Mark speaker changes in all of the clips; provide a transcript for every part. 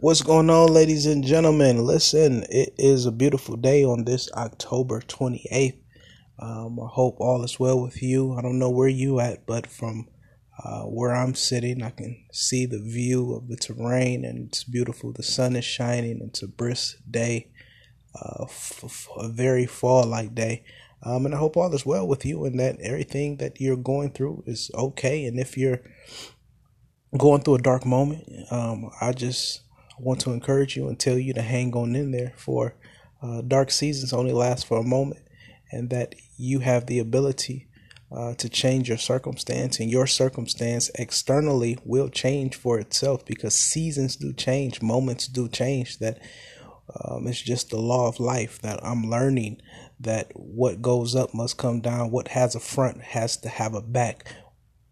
Speaker 1: What's going on, ladies and gentlemen? Listen, it is a beautiful day on this October 28th. Um, I hope all is well with you. I don't know where you at, but from uh, where I'm sitting, I can see the view of the terrain, and it's beautiful. The sun is shining. It's a brisk day, uh, f- f- a very fall-like day. Um, and I hope all is well with you, and that everything that you're going through is okay. And if you're going through a dark moment, um, I just want to encourage you and tell you to hang on in there. For uh, dark seasons only last for a moment, and that you have the ability uh, to change your circumstance, and your circumstance externally will change for itself because seasons do change, moments do change. That um, it's just the law of life that I'm learning that what goes up must come down. What has a front has to have a back.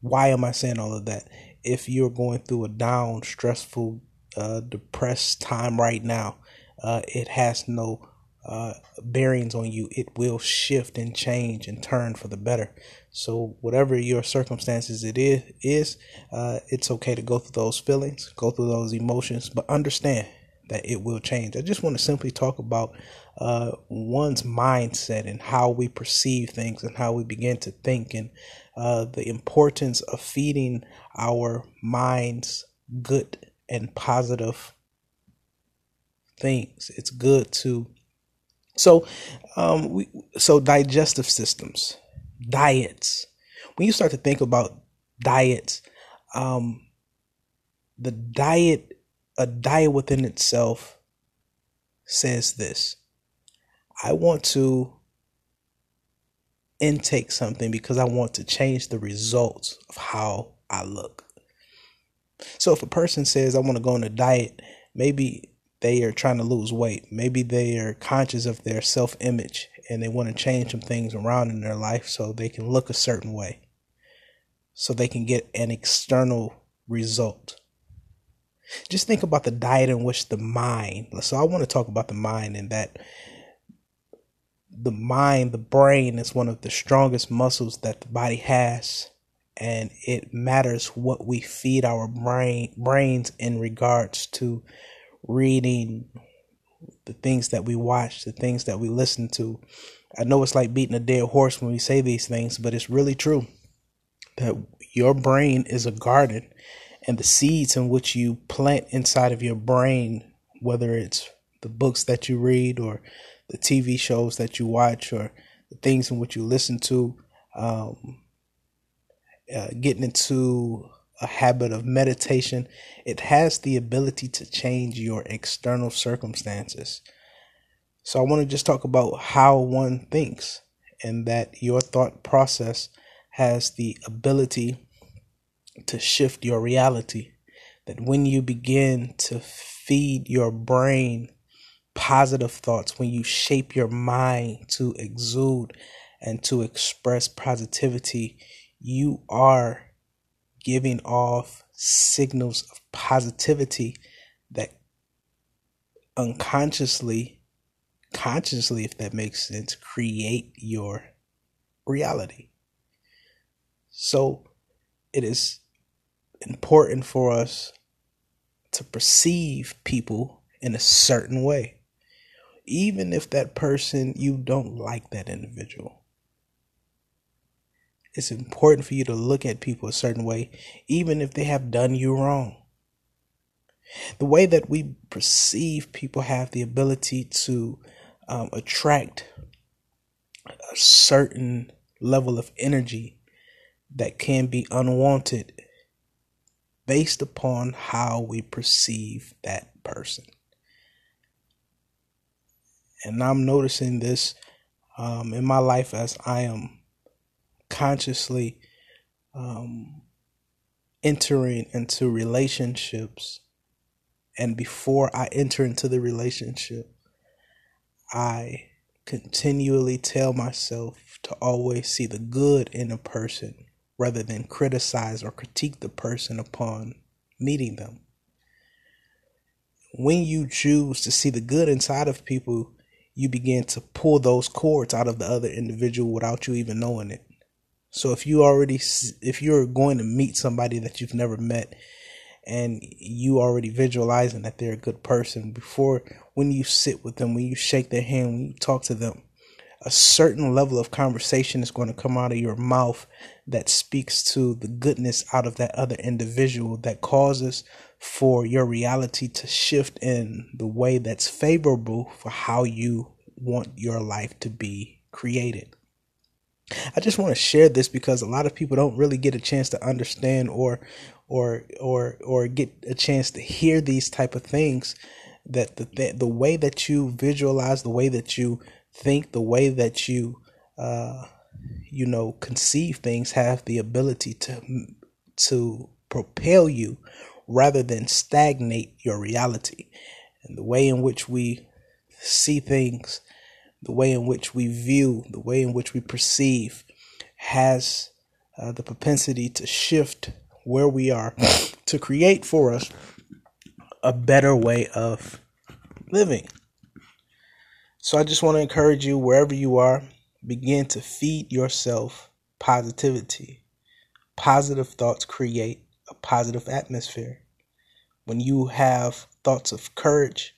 Speaker 1: Why am I saying all of that? If you're going through a down, stressful, uh, depressed time right now, uh, it has no uh, bearings on you. It will shift and change and turn for the better. So whatever your circumstances it is, is uh, it's okay to go through those feelings, go through those emotions, but understand that it will change. I just want to simply talk about uh, one's mindset and how we perceive things and how we begin to think and uh, the importance of feeding our minds good and positive things. It's good to so um we so digestive systems, diets. When you start to think about diets, um the diet a diet within itself says this. I want to intake something because I want to change the results of how I look. So if a person says I want to go on a diet, maybe they are trying to lose weight. Maybe they are conscious of their self image and they want to change some things around in their life so they can look a certain way. So they can get an external result. Just think about the diet in which the mind. So I want to talk about the mind and that the mind, the brain is one of the strongest muscles that the body has and it matters what we feed our brain brains in regards to reading the things that we watch the things that we listen to. I know it's like beating a dead horse when we say these things but it's really true that your brain is a garden and the seeds in which you plant inside of your brain whether it's the books that you read or the tv shows that you watch or the things in which you listen to um, uh, getting into a habit of meditation, it has the ability to change your external circumstances. So, I want to just talk about how one thinks and that your thought process has the ability to shift your reality. That when you begin to feed your brain positive thoughts, when you shape your mind to exude and to express positivity, you are giving off signals of positivity that unconsciously, consciously, if that makes sense, create your reality. So it is important for us to perceive people in a certain way, even if that person you don't like that individual it's important for you to look at people a certain way, even if they have done you wrong. The way that we perceive people have the ability to um, attract a certain level of energy that can be unwanted based upon how we perceive that person. And I'm noticing this um, in my life as I am consciously um, entering into relationships. And before I enter into the relationship, I continually tell myself to always see the good in a person rather than criticize or critique the person upon meeting them. When you choose to see the good inside of people, you begin to pull those cords out of the other individual without you even knowing it. So if you already if you're going to meet somebody that you've never met and you already visualizing that they're a good person before when you sit with them, when you shake their hand, when you talk to them, a certain level of conversation is going to come out of your mouth that speaks to the goodness out of that other individual that causes for your reality to shift in the way that's favorable for how you want your life to be created. I just want to share this because a lot of people don't really get a chance to understand or or or or get a chance to hear these type of things that the the way that you visualize the way that you think the way that you uh you know conceive things have the ability to to propel you rather than stagnate your reality. And the way in which we see things the way in which we view the way in which we perceive has uh, the propensity to shift where we are to create for us a better way of living. So I just want to encourage you, wherever you are, begin to feed yourself positivity. Positive thoughts create a positive atmosphere. When you have thoughts of courage,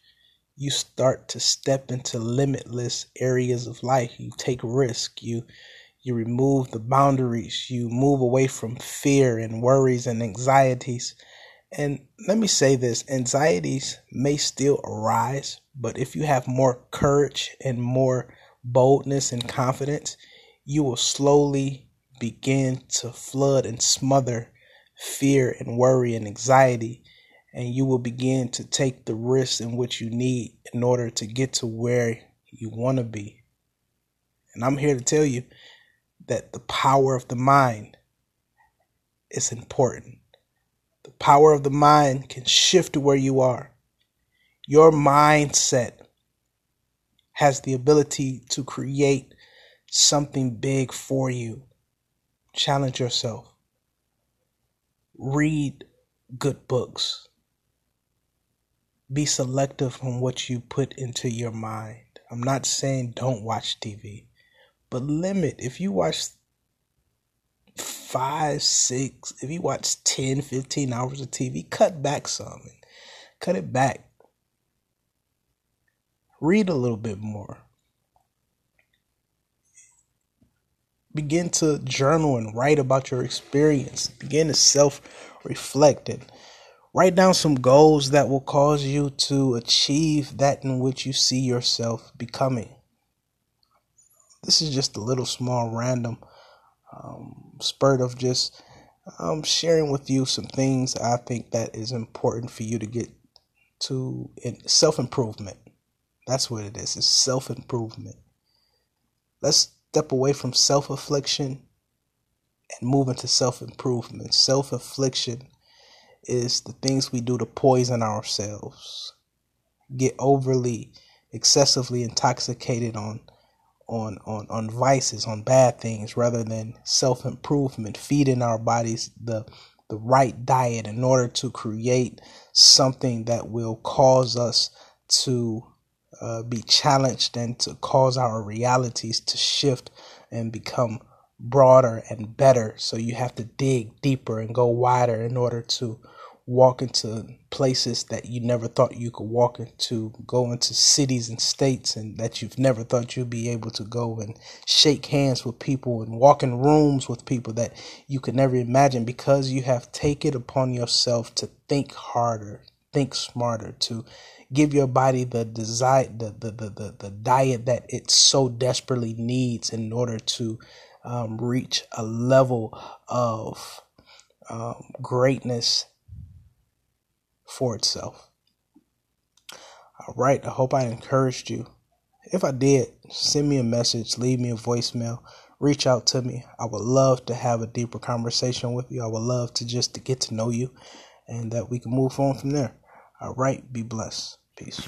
Speaker 1: you start to step into limitless areas of life. You take risk. You you remove the boundaries. You move away from fear and worries and anxieties. And let me say this anxieties may still arise, but if you have more courage and more boldness and confidence, you will slowly begin to flood and smother fear and worry and anxiety. And you will begin to take the risks in which you need in order to get to where you want to be. And I'm here to tell you that the power of the mind is important. The power of the mind can shift to where you are. Your mindset has the ability to create something big for you. Challenge yourself. Read good books. Be selective on what you put into your mind. I'm not saying don't watch TV but limit. If you watch five six if you watch 10 15 hours of tv cut back some cut it back. Read a little bit more. Begin to journal and write about your experience. Begin to self reflect and write down some goals that will cause you to achieve that in which you see yourself becoming this is just a little small random um, spurt of just um, sharing with you some things I think that is important for you to get to self improvement. That's what it is. It's self improvement. Let's step away from self affliction and move into self improvement. Self affliction is the things we do to poison ourselves, get overly, excessively intoxicated on on on on vices, on bad things, rather than self improvement, feeding our bodies the the right diet in order to create something that will cause us to uh, be challenged and to cause our realities to shift and become broader and better. So you have to dig deeper and go wider in order to walk into places that you never thought you could walk into, go into cities and states and that you've never thought you'd be able to go and shake hands with people and walk in rooms with people that you could never imagine because you have taken upon yourself to think harder, think smarter, to give your body the desire the the, the, the, the diet that it so desperately needs in order to um, reach a level of um, greatness for itself. All right, I hope I encouraged you. If I did, send me a message, leave me a voicemail, reach out to me. I would love to have a deeper conversation with you. I would love to just to get to know you and that we can move on from there. All right, be blessed. Peace.